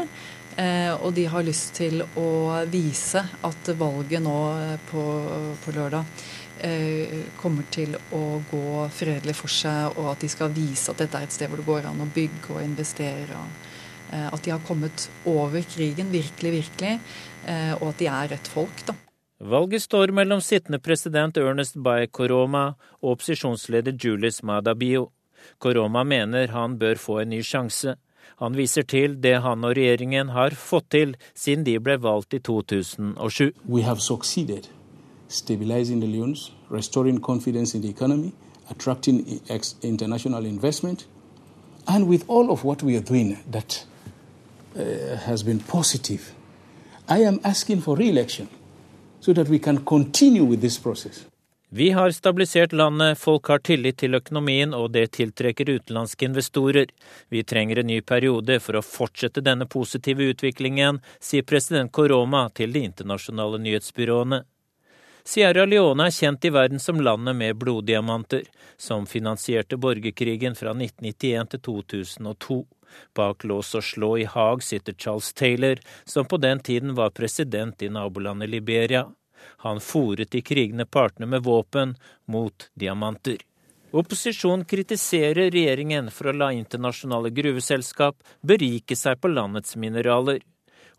Eh, og de har lyst til å vise at valget nå eh, på, på lørdag eh, kommer til å gå fredelig for seg, og at de skal vise at dette er et sted hvor det går an å bygge og investere. At de har kommet over krigen, virkelig, virkelig, og at de er rett folk, da. Valget står mellom sittende president Ernest Bay Koroma og opposisjonsleder Julius Madabio. Koroma mener han bør få en ny sjanse. Han viser til det han og regjeringen har fått til siden de ble valgt i 2007. We have succeeded stabilizing the loans, restoring confidence in the economy, attracting international investment, and with all of what we are doing that uh, has been positive, I am for re-election so that we can continue with this process. Vi har stabilisert landet, folk har tillit til økonomien, og det tiltrekker utenlandske investorer. Vi trenger en ny periode for å fortsette denne positive utviklingen, sier president Koroma til de internasjonale nyhetsbyråene. Sierra Leone er kjent i verden som landet med bloddiamanter, som finansierte borgerkrigen fra 1991 til 2002. Bak lås og slå i Haag sitter Charles Taylor, som på den tiden var president i nabolandet Liberia. Han fòret de krigende partene med våpen mot diamanter. Opposisjonen kritiserer regjeringen for å la internasjonale gruveselskap berike seg på landets mineraler.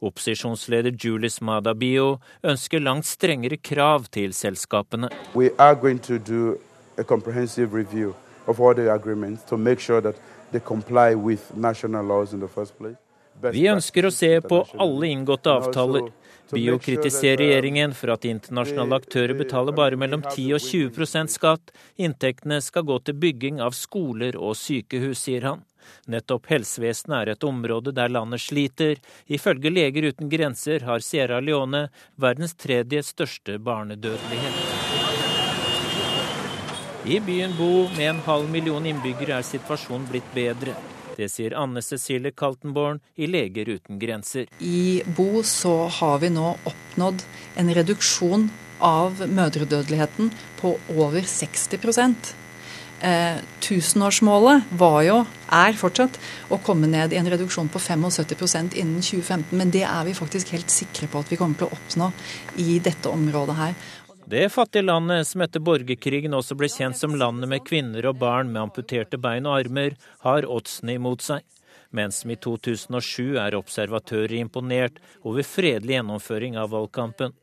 Opposisjonsleder Julius Madabio ønsker langt strengere krav til selskapene. Sure. Vi ønsker å se på alle inngåtte avtaler. Bio kritiserer regjeringen for at internasjonale aktører betaler bare mellom 10 og 20% skatt. Inntektene skal gå til bygging av skoler og sykehus, sier han. Nettopp helsevesenet er et område der landet sliter. Ifølge Leger uten grenser har Sierra Leone verdens tredje største barnedødelighet. I byen Bo med en halv million innbyggere er situasjonen blitt bedre. Det sier Anne Cecilie Kaltenborn i Leger uten grenser. I Bo så har vi nå oppnådd en reduksjon av mødredødeligheten på over 60 eh, Tusenårsmålet var jo, er fortsatt, å komme ned i en reduksjon på 75% innen 2015. Men det er vi faktisk helt sikre på at vi kommer til å oppnå i dette området her. Det fattige landet som etter borgerkrigen også ble kjent som landet med kvinner og barn med amputerte bein og armer, har oddsene imot seg. Mens som i 2007 er observatører imponert over fredelig gjennomføring av valgkampen.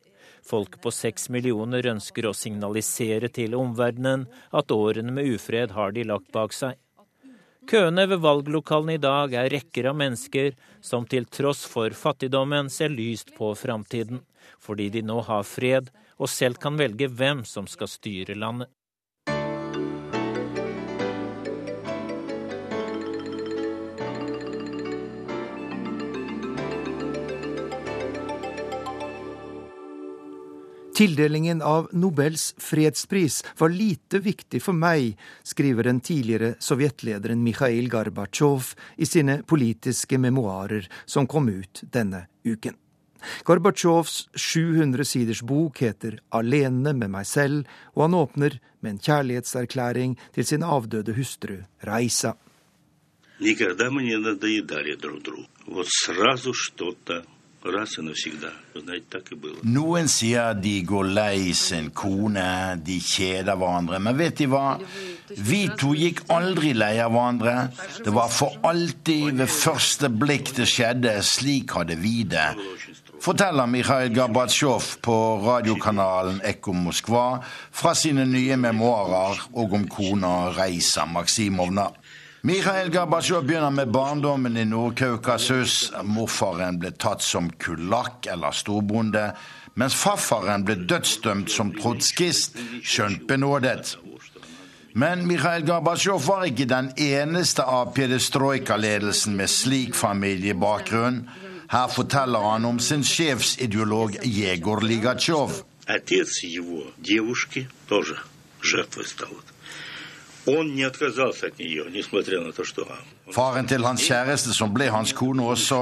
Folket på seks millioner ønsker å signalisere til omverdenen at årene med ufred har de lagt bak seg. Køene ved valglokalene i dag er rekker av mennesker som til tross for fattigdommen ser lyst på framtiden, fordi de nå har fred og selv kan velge hvem som skal styre landet. Tildelingen av Nobels fredspris var lite viktig for meg, skriver den tidligere sovjetlederen Mikhail Gorbatsjov i sine politiske memoarer som kom ut denne uken. Gorbatsjovs 700 siders bok heter Alene med meg selv, og han åpner med en kjærlighetserklæring til sin avdøde hustru Reisa. Noen sier de går lei sin kone, de kjeder hverandre. Men vet de hva? Vi to gikk aldri lei av hverandre. Det var for alltid ved første blikk det skjedde. Slik hadde vi det forteller Mikhail Gorbatsjov på radiokanalen Ekko Moskva fra sine nye memoarer og om kona Reisa Maksimovna. Mikhail Gorbatsjov begynner med barndommen i Nord-Kaukasus. Morfaren ble tatt som kulakk eller storbonde, mens farfaren ble dødsdømt som trotskist, skjønt benådet. Men Mikhail Gorbatsjov var ikke den eneste av perestrojka-ledelsen med slik familiebakgrunn. Her forteller han om sin sjefsideolog Jegor Ligatsjov. Faren til hans kjæreste, som ble hans kone også,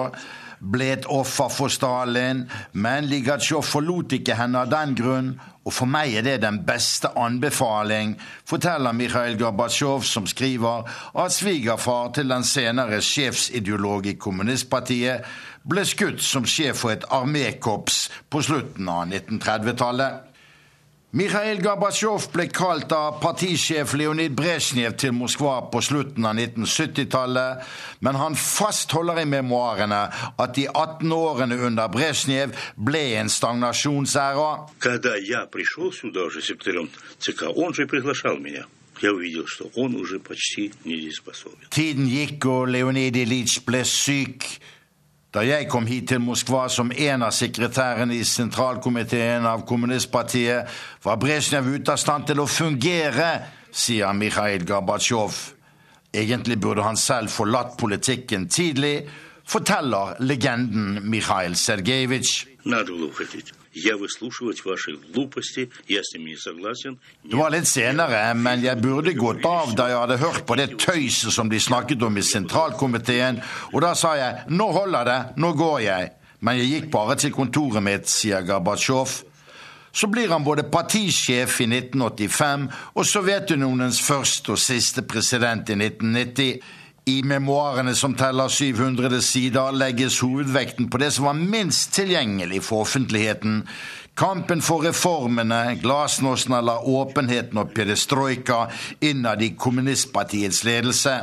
ble et offer for Stalin, men Ligatsjov forlot ikke henne av den grunn, og for meg er det den beste anbefaling, forteller Mikhail Gorbatsjov, som skriver at svigerfar til den senere sjefsideolog i kommunistpartiet ble skutt som sjef for et armékorps på slutten av 1930-tallet. Mikhail Gorbatsjov ble kalt av partisjef Leonid Brezjnev til Moskva på slutten av 1970-tallet, men han fastholder i memoarene at de 18 årene under Brezjnev ble en stagnasjonsæra. Tiden gikk, og Leonid Ilyich ble syk. Da jeg kom hit til Moskva som en av sekretærene i sentralkomiteen av kommunistpartiet, var Brezjnev ute av stand til å fungere, sier Mikhail Gorbatsjov. Egentlig burde han selv forlatt politikken tidlig, forteller legenden Mikhail Sergejevitsj. Det var litt senere, men jeg burde gått av da jeg hadde hørt på det tøyset som de snakket om i sentralkomiteen, og da sa jeg nå holder det, nå går jeg. Men jeg gikk bare til kontoret mitt, sier Gorbatsjov. Så blir han både partisjef i 1985 og Sovjetunionens første og siste president i 1990. I memoarene som teller 700 sider, legges hovedvekten på det som var minst tilgjengelig for offentligheten. Kampen for reformene, glasnosten eller åpenheten og perestrojka innad i kommunistpartiets ledelse.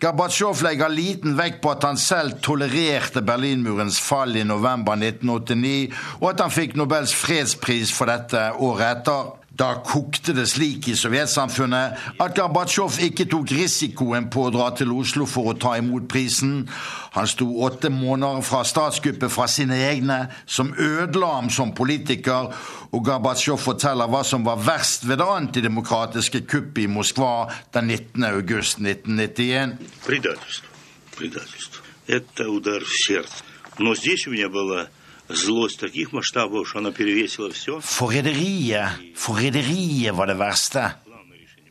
Gorbatsjov legger liten vekt på at han selv tolererte Berlinmurens fall i november 1989, og at han fikk Nobels fredspris for dette året etter. Da kokte det slik i sovjetsamfunnet at Gorbatsjov ikke tok risikoen på å dra til Oslo for å ta imot prisen. Han sto åtte måneder fra statskuppet fra sine egne, som ødela ham som politiker, og Gorbatsjov forteller hva som var verst ved det antidemokratiske kuppet i Moskva den 19. august 1991. Предательство. Предательство. Это удар в сердце. Но здесь у меня была Forræderiet, forræderiet var det verste.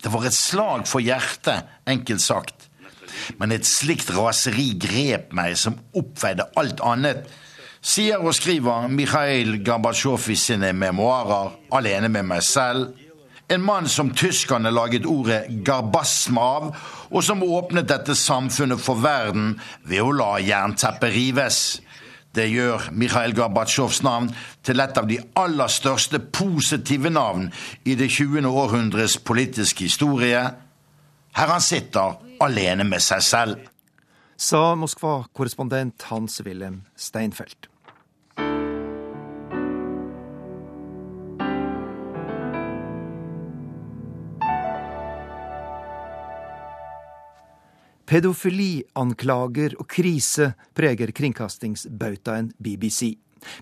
Det var et slag for hjertet, enkelt sagt. Men et slikt raseri grep meg som oppveide alt annet, sier og skriver Mikhail Gorbatsjov i sine memoarer, alene med meg selv. En mann som tyskerne laget ordet 'garbasma' av, og som åpnet dette samfunnet for verden ved å la jernteppet rives. Det gjør Mikhail Gorbatsjovs navn til et av de aller største positive navn i det 20. århundres politiske historie. Her han sitter alene med seg selv. Sa Moskva-korrespondent Hans-Wilhelm Steinfeld. Pedofilianklager og krise preger kringkastingsbautaen BBC.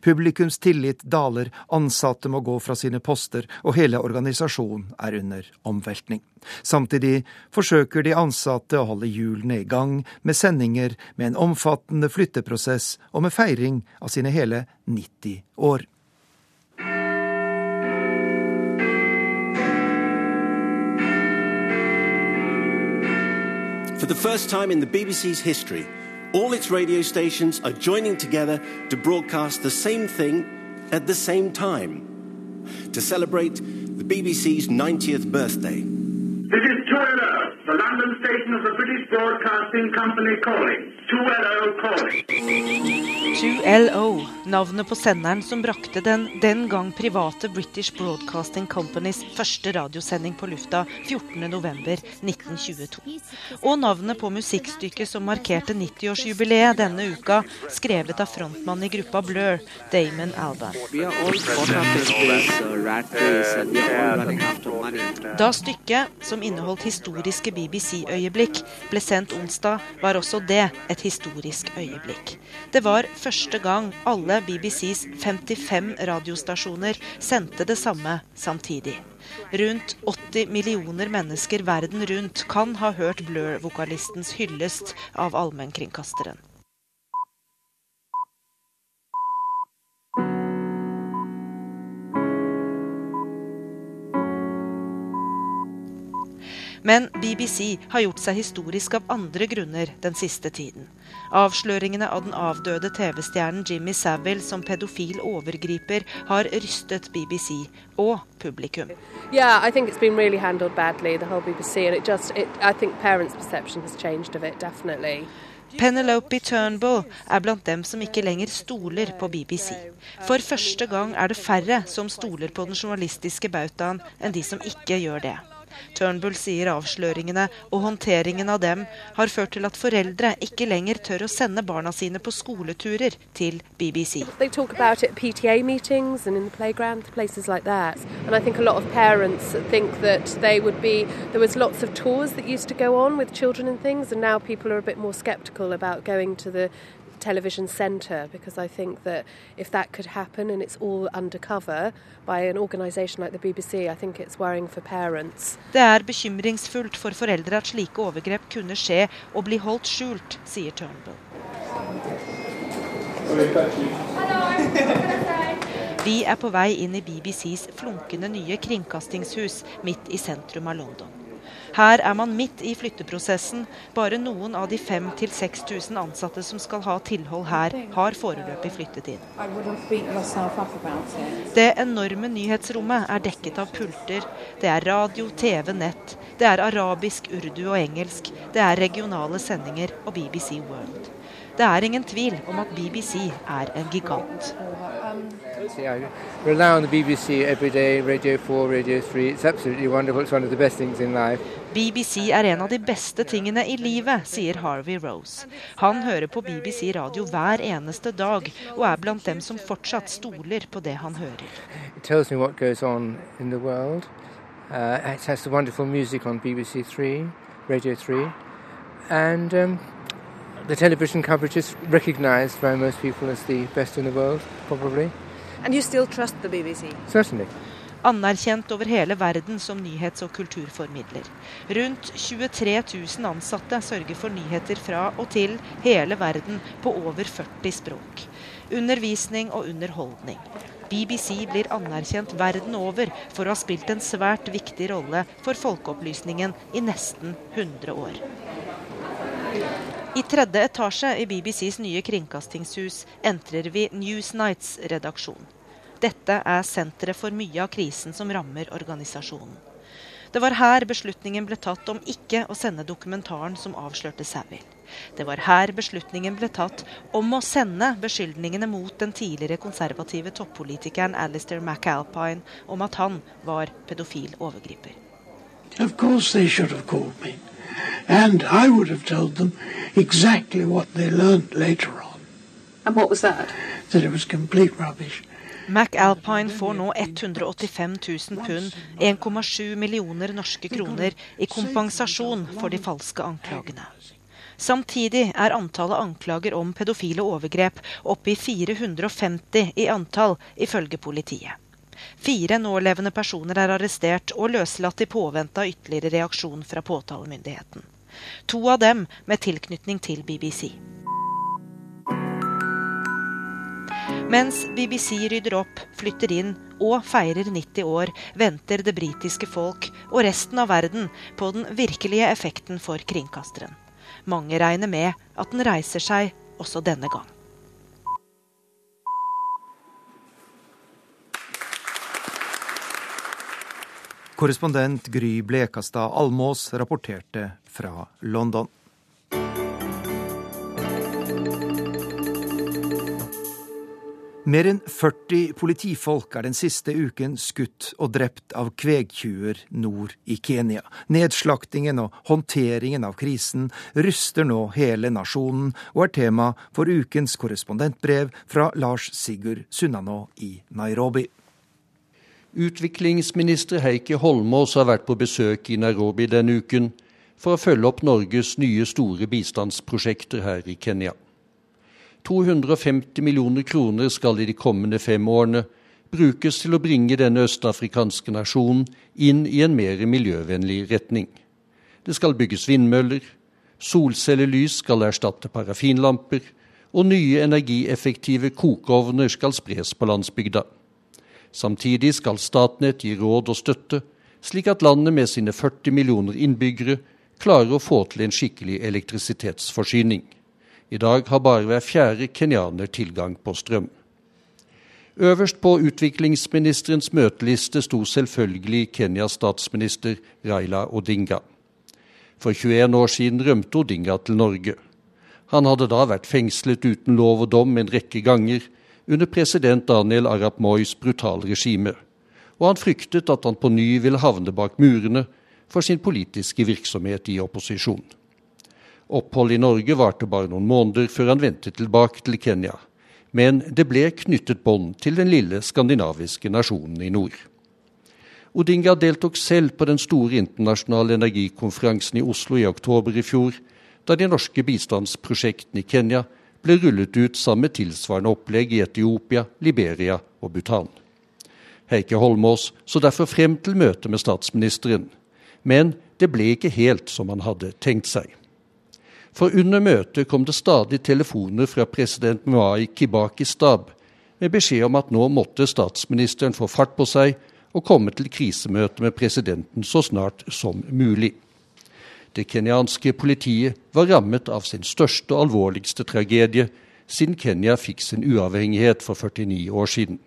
Publikums tillit daler, ansatte må gå fra sine poster, og hele organisasjonen er under omveltning. Samtidig forsøker de ansatte å holde hjulene i gang med sendinger med en omfattende flytteprosess og med feiring av sine hele 90 år. For the first time in the BBC's history, all its radio stations are joining together to broadcast the same thing at the same time to celebrate the BBC's 90th birthday. This is 2LO, the London station of the British Broadcasting Company calling. 2LO calling. 2LO, navnet på senderen som brakte den den gang private British Broadcasting Companys første radiosending på lufta 14.11.1922. Og navnet på musikkstykket som markerte 90-årsjubileet denne uka, skrevet av frontmann i gruppa Blur, Damon Alban. Da stykket, som inneholdt historiske BBC-øyeblikk, ble sendt onsdag, var også det et historisk øyeblikk. Det var første gang alle BBCs 55 radiostasjoner sendte det samme samtidig. Rundt 80 millioner mennesker verden rundt kan ha hørt Blur-vokalistens hyllest av allmennkringkasteren. Men BBC har gjort seg historisk av andre grunner den siste tiden. Avsløringene av den avdøde TV-stjernen Jimmy Savile som pedofil overgriper har rystet BBC og publikum. Yeah, I think it's been really handled badly, the whole BBC, and it just, it, I think parents' perception has changed of it, definitely. Penelope Turnbull er blant dem som ikke lenger stoler på BBC. For første gang er det færre som stoler på den journalistiske bautaen enn de som ikke gjør det. Turnbull sier avsløringene og håndteringen av dem har ført til at foreldre ikke lenger tør å sende barna sine på skoleturer til BBC. Things, and now people are a bit more skeptical about going to the television centre because I think that if that could happen and it's all undercover by an organisation like the BBC, I think it's worrying for parents. Det er bekymringsfullt for foreldre at slike overgrep kunne skje og bli holdt skjult, sier Turnbull. Vi er på vei inn i BBCs flunkende nye kringkastingshus midt i sentrum av London. Her er man midt i flytteprosessen. Bare noen av de 5000-6000 ansatte som skal ha tilhold her, har foreløpig flyttet inn. Det enorme nyhetsrommet er dekket av pulter. Det er radio, TV, nett. Det er arabisk, urdu og engelsk. Det er regionale sendinger og BBC World. Det er ingen tvil om at BBC er en gigant. BBC every day, Radio 4, Radio 3. It's absolutely wonderful. It's one of the best things in life. BBC er en av de beste tingene i livet, sier Harvey Rose. Han hører på BBC radio hver eneste dag, og er blant dem som fortsatt stoler på det han hører. Uh, it has the wonderful music on BBC Three, Radio 3. And um, the television coverage is recognized by most people as the best in the world, probably. And you still trust the BBC? Certainly. Anerkjent over hele verden som nyhets- og kulturformidler. Rundt 23 000 ansatte sørger for nyheter fra og til hele verden på over 40 språk. Undervisning og underholdning. BBC blir anerkjent verden over for å ha spilt en svært viktig rolle for folkeopplysningen i nesten 100 år. I tredje etasje i BBCs nye kringkastingshus entrer vi Newsnights redaksjon. Dette er senteret for mye av krisen som rammer organisasjonen. Det var her beslutningen ble tatt om ikke å sende dokumentaren som avslørte Savil. Det var her beslutningen ble tatt om å sende beskyldningene mot den tidligere konservative toppolitikeren Alistair McAlpine om at han var pedofil overgriper. Of course they should have called. And I would have told them exactly what they learnt later on. And what was that? That it was complete rubbish. McAlpine får nå 185 000 pund, 1,7 millioner norske kroner, i kompensasjon for de falske anklagene. Samtidig er antallet anklager om pedofile overgrep oppe i 450 i antall, ifølge politiet. Fire nålevende personer er arrestert og løslatt i påvente av ytterligere reaksjon fra påtalemyndigheten. To av dem med tilknytning til BBC. Mens BBC rydder opp, flytter inn og feirer 90 år, venter det britiske folk og resten av verden på den virkelige effekten for kringkasteren. Mange regner med at den reiser seg også denne gang. Korrespondent Gry Blekastad Almås rapporterte fra London. Mer enn 40 politifolk er den siste uken skutt og drept av kvegtjuver nord i Kenya. Nedslaktingen og håndteringen av krisen ryster nå hele nasjonen, og er tema for ukens korrespondentbrev fra Lars Sigurd Sunnanå i Nairobi. Utviklingsminister Heikki Holmås har vært på besøk i Nairobi denne uken for å følge opp Norges nye store bistandsprosjekter her i Kenya. 250 millioner kroner skal i de kommende fem årene brukes til å bringe denne østafrikanske nasjonen inn i en mer miljøvennlig retning. Det skal bygges vindmøller, solcellelys skal erstatte parafinlamper, og nye energieffektive kokeovner skal spres på landsbygda. Samtidig skal Statnett gi råd og støtte, slik at landet med sine 40 millioner innbyggere klarer å få til en skikkelig elektrisitetsforsyning. I dag har bare hver fjerde kenyaner tilgang på strøm. Øverst på utviklingsministerens møteliste sto selvfølgelig Kenyas statsminister Raila Odinga. For 21 år siden rømte Odinga til Norge. Han hadde da vært fengslet uten lov og dom en rekke ganger under president Daniel Arap Moys brutale regime, og han fryktet at han på ny ville havne bak murene for sin politiske virksomhet i opposisjon. Oppholdet i Norge varte bare noen måneder før han vendte tilbake til Kenya. Men det ble knyttet bånd til den lille skandinaviske nasjonen i nord. Odinga deltok selv på den store internasjonale energikonferansen i Oslo i oktober i fjor, da de norske bistandsprosjektene i Kenya ble rullet ut sammen med tilsvarende opplegg i Etiopia, Liberia og Bhutan. Heikki Holmås så derfor frem til møtet med statsministeren, men det ble ikke helt som han hadde tenkt seg. For under møtet kom det stadig telefoner fra president Mwai Kibaki Stab med beskjed om at nå måtte statsministeren få fart på seg og komme til krisemøte med presidenten så snart som mulig. Det kenyanske politiet var rammet av sin største og alvorligste tragedie siden Kenya fikk sin uavhengighet for 49 år siden.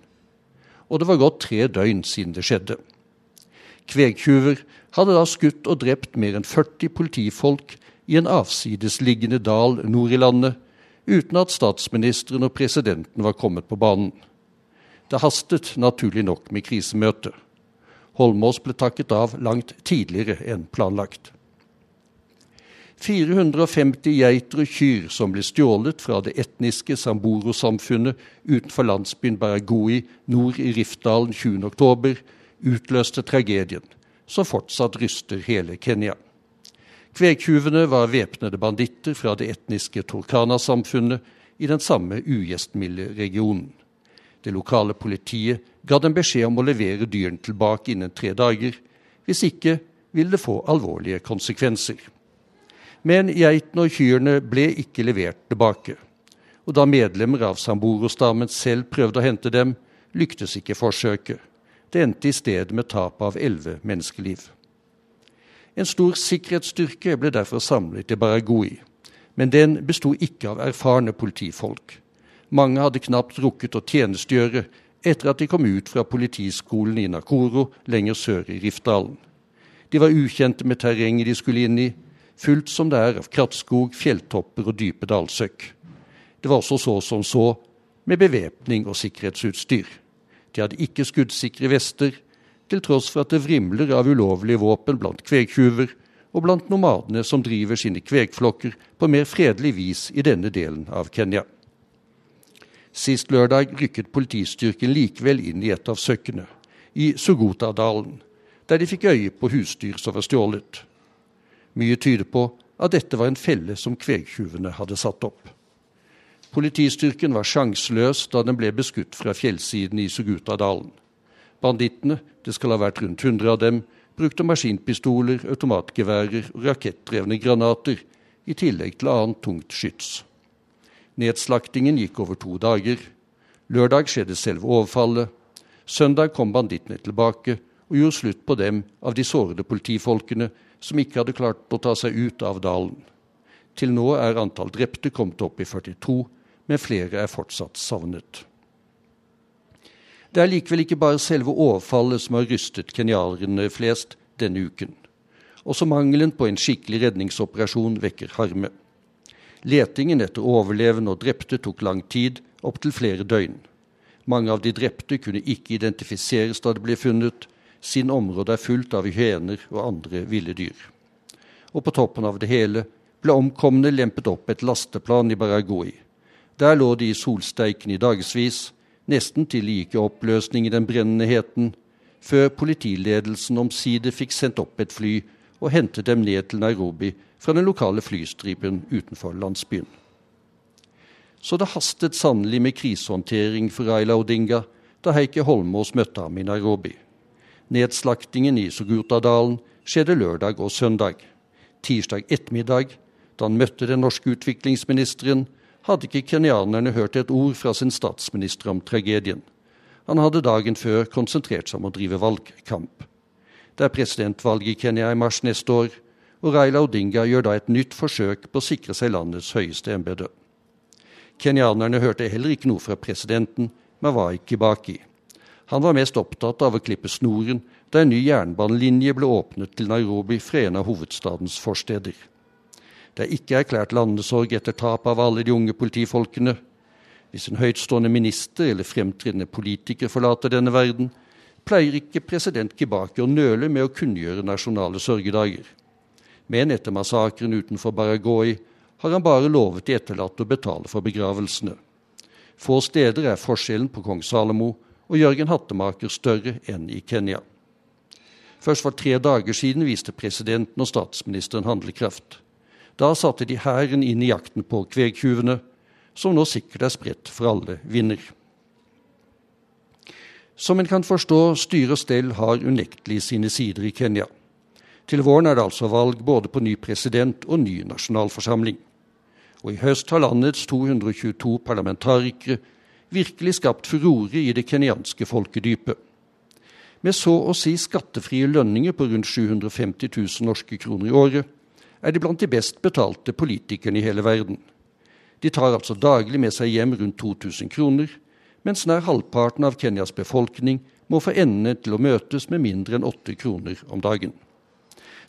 Og det var gått tre døgn siden det skjedde. Kvegtjuver hadde da skutt og drept mer enn 40 politifolk i en avsidesliggende dal nord i landet, uten at statsministeren og presidenten var kommet på banen. Det hastet naturlig nok med krisemøte. Holmås ble takket av langt tidligere enn planlagt. 450 geiter og kyr som ble stjålet fra det etniske Samboro-samfunnet utenfor landsbyen Baragoi nord i Riftdalen 20.10, utløste tragedien, som fortsatt ryster hele Kenya. Kvegtyvene var væpnede banditter fra det etniske Turkana-samfunnet i den samme ugjestmilde regionen. Det lokale politiet ga dem beskjed om å levere dyrene tilbake innen tre dager. Hvis ikke ville det få alvorlige konsekvenser. Men geitene og kyrne ble ikke levert tilbake. Og da medlemmer av Samboro-stammen selv prøvde å hente dem, lyktes ikke forsøket. Det endte i stedet med tap av elleve menneskeliv. En stor sikkerhetsstyrke ble derfor samlet i Baragoi. Men den besto ikke av erfarne politifolk. Mange hadde knapt rukket å tjenestegjøre etter at de kom ut fra politiskolen i Nakoro lenger sør i Rifdalen. De var ukjente med terrenget de skulle inn i, fullt som det er av krattskog, fjelltopper og dype dalsøkk. Det var også så som så med bevæpning og sikkerhetsutstyr. De hadde ikke skuddsikre vester, til tross for at det vrimler av ulovlige våpen blant kvegtjuver og blant nomadene som driver sine kvegflokker på mer fredelig vis i denne delen av Kenya. Sist lørdag rykket politistyrken likevel inn i et av søkkene, i Sugota-dalen, der de fikk øye på husdyr som var stjålet. Mye tyder på at dette var en felle som kvegtjuvene hadde satt opp. Politistyrken var sjanseløs da den ble beskutt fra fjellsiden i Sugutadalen. Bandittene, det skal ha vært rundt 100 av dem, brukte maskinpistoler, automatgeværer og rakettdrevne granater, i tillegg til annet tungt skyts. Nedslaktingen gikk over to dager. Lørdag skjedde selve overfallet. Søndag kom bandittene tilbake og gjorde slutt på dem av de sårede politifolkene som ikke hadde klart å ta seg ut av dalen. Til nå er antall drepte kommet opp i 42, men flere er fortsatt savnet. Det er likevel ikke bare selve overfallet som har rystet kenyanerne flest denne uken. Også mangelen på en skikkelig redningsoperasjon vekker harme. Letingen etter overlevende og drepte tok lang tid, opptil flere døgn. Mange av de drepte kunne ikke identifiseres da de ble funnet, siden området er fullt av hyener og andre ville dyr. Og på toppen av det hele ble omkomne lempet opp et lasteplan i Baragoi. Der lå de i solsteiken i dagevis, nesten til de gikk i oppløsning i den brennende heten, før politiledelsen omsider fikk sendt opp et fly og hentet dem ned til Nairobi fra den lokale flystripen utenfor landsbyen. Så det hastet sannelig med krisehåndtering for Raila Odinga da Heikki Holmås møtte ham i Nairobi. Nedslaktingen i Sugutadalen skjedde lørdag og søndag. Tirsdag ettermiddag, da han møtte den norske utviklingsministeren, hadde ikke kenyanerne hørt et ord fra sin statsminister om tragedien. Han hadde dagen før konsentrert seg om å drive valgkamp. Det er presidentvalg i Kenya i mars neste år, og Raila Odinga gjør da et nytt forsøk på å sikre seg landets høyeste embete. Kenyanerne hørte heller ikke noe fra presidenten, men var ikke baki. Han var mest opptatt av å klippe snoren da en ny jernbanelinje ble åpnet til Nairobi fra en av hovedstadens forsteder. Det er ikke erklært landesorg etter tap av alle de unge politifolkene. Hvis en høytstående minister eller fremtredende politiker forlater denne verden, pleier ikke president Kibaki å nøle med å kunngjøre nasjonale sørgedager. Men etter massakren utenfor Baragoi har han bare lovet de etterlatte å betale for begravelsene. Få steder er forskjellen på kong Salomo og Jørgen Hattemaker større enn i Kenya. Først for tre dager siden viste presidenten og statsministeren handlekraft. Da satte de hæren inn i jakten på kvegtjuvene, som nå sikkert er spredt for alle vinder. Som en kan forstå, styre og stell har unektelig sine sider i Kenya. Til våren er det altså valg både på ny president og ny nasjonalforsamling. Og i høst har landets 222 parlamentarikere virkelig skapt furore i det kenyanske folkedypet. Med så å si skattefrie lønninger på rundt 750 000 norske kroner i året er de blant de best betalte politikerne i hele verden. De tar altså daglig med seg hjem rundt 2000 kroner, mens nær halvparten av Kenyas befolkning må få endene til å møtes med mindre enn åtte kroner om dagen.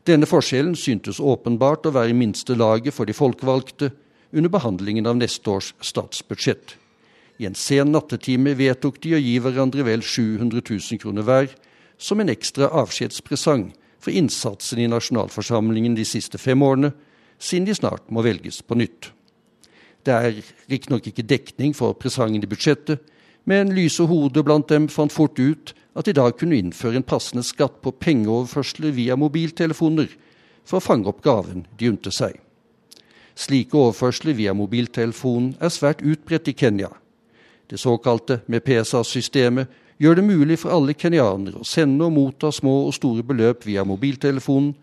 Denne forskjellen syntes åpenbart å være minste laget for de folkevalgte under behandlingen av neste års statsbudsjett. I en sen nattetime vedtok de å gi hverandre vel 700 000 kroner hver som en ekstra avskjedspresang for innsatsen i nasjonalforsamlingen de siste fem årene, siden de snart må velges på nytt. Det er riktignok ikke dekning for presangen i budsjettet, men lyse hodet blant dem fant fort ut at de da kunne innføre en passende skatt på pengeoverførsler via mobiltelefoner for å fange opp gaven de unte seg. Slike overførsler via mobiltelefon er svært utbredt i Kenya. Det såkalte MEPESA-systemet gjør det mulig for alle kenyanere å sende og motta små og store beløp via mobiltelefonen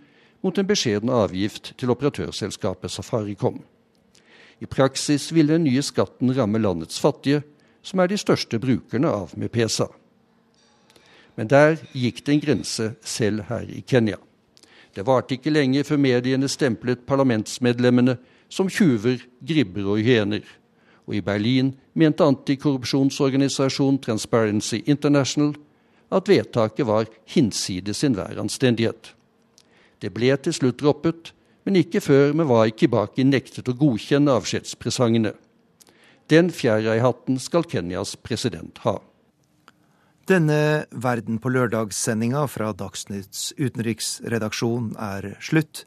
mot en beskjeden avgift til operatørselskapet Safaricom. I praksis vil den nye skatten ramme landets fattige, som er de største brukerne av MEPESA. Men der gikk det en grense selv her i Kenya. Det varte ikke lenge før mediene stemplet parlamentsmedlemmene som tjuver, gribber og hyener. Og i Berlin mente antikorrupsjonsorganisasjonen Transparency International at vedtaket var hinsides enhver anstendighet. Det ble til slutt droppet, men ikke før Mewai Kibaki nektet å godkjenne avskjedspresangene. Den fjæra i hatten skal Kenyas president ha. Denne Verden på lørdag-sendinga fra Dagsnytts utenriksredaksjon er slutt.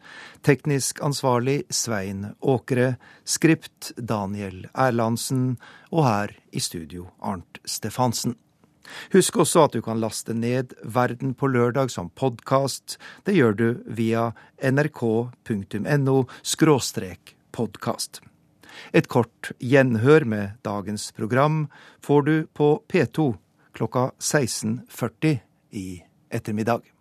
Teknisk ansvarlig Svein Åkre. Skript Daniel Erlandsen. Og her i studio Arnt Stefansen. Husk også at du kan laste ned Verden på lørdag som podkast. Det gjør du via nrk.no podkast. Et kort gjenhør med dagens program får du på P2 klokka 16.40 i ettermiddag.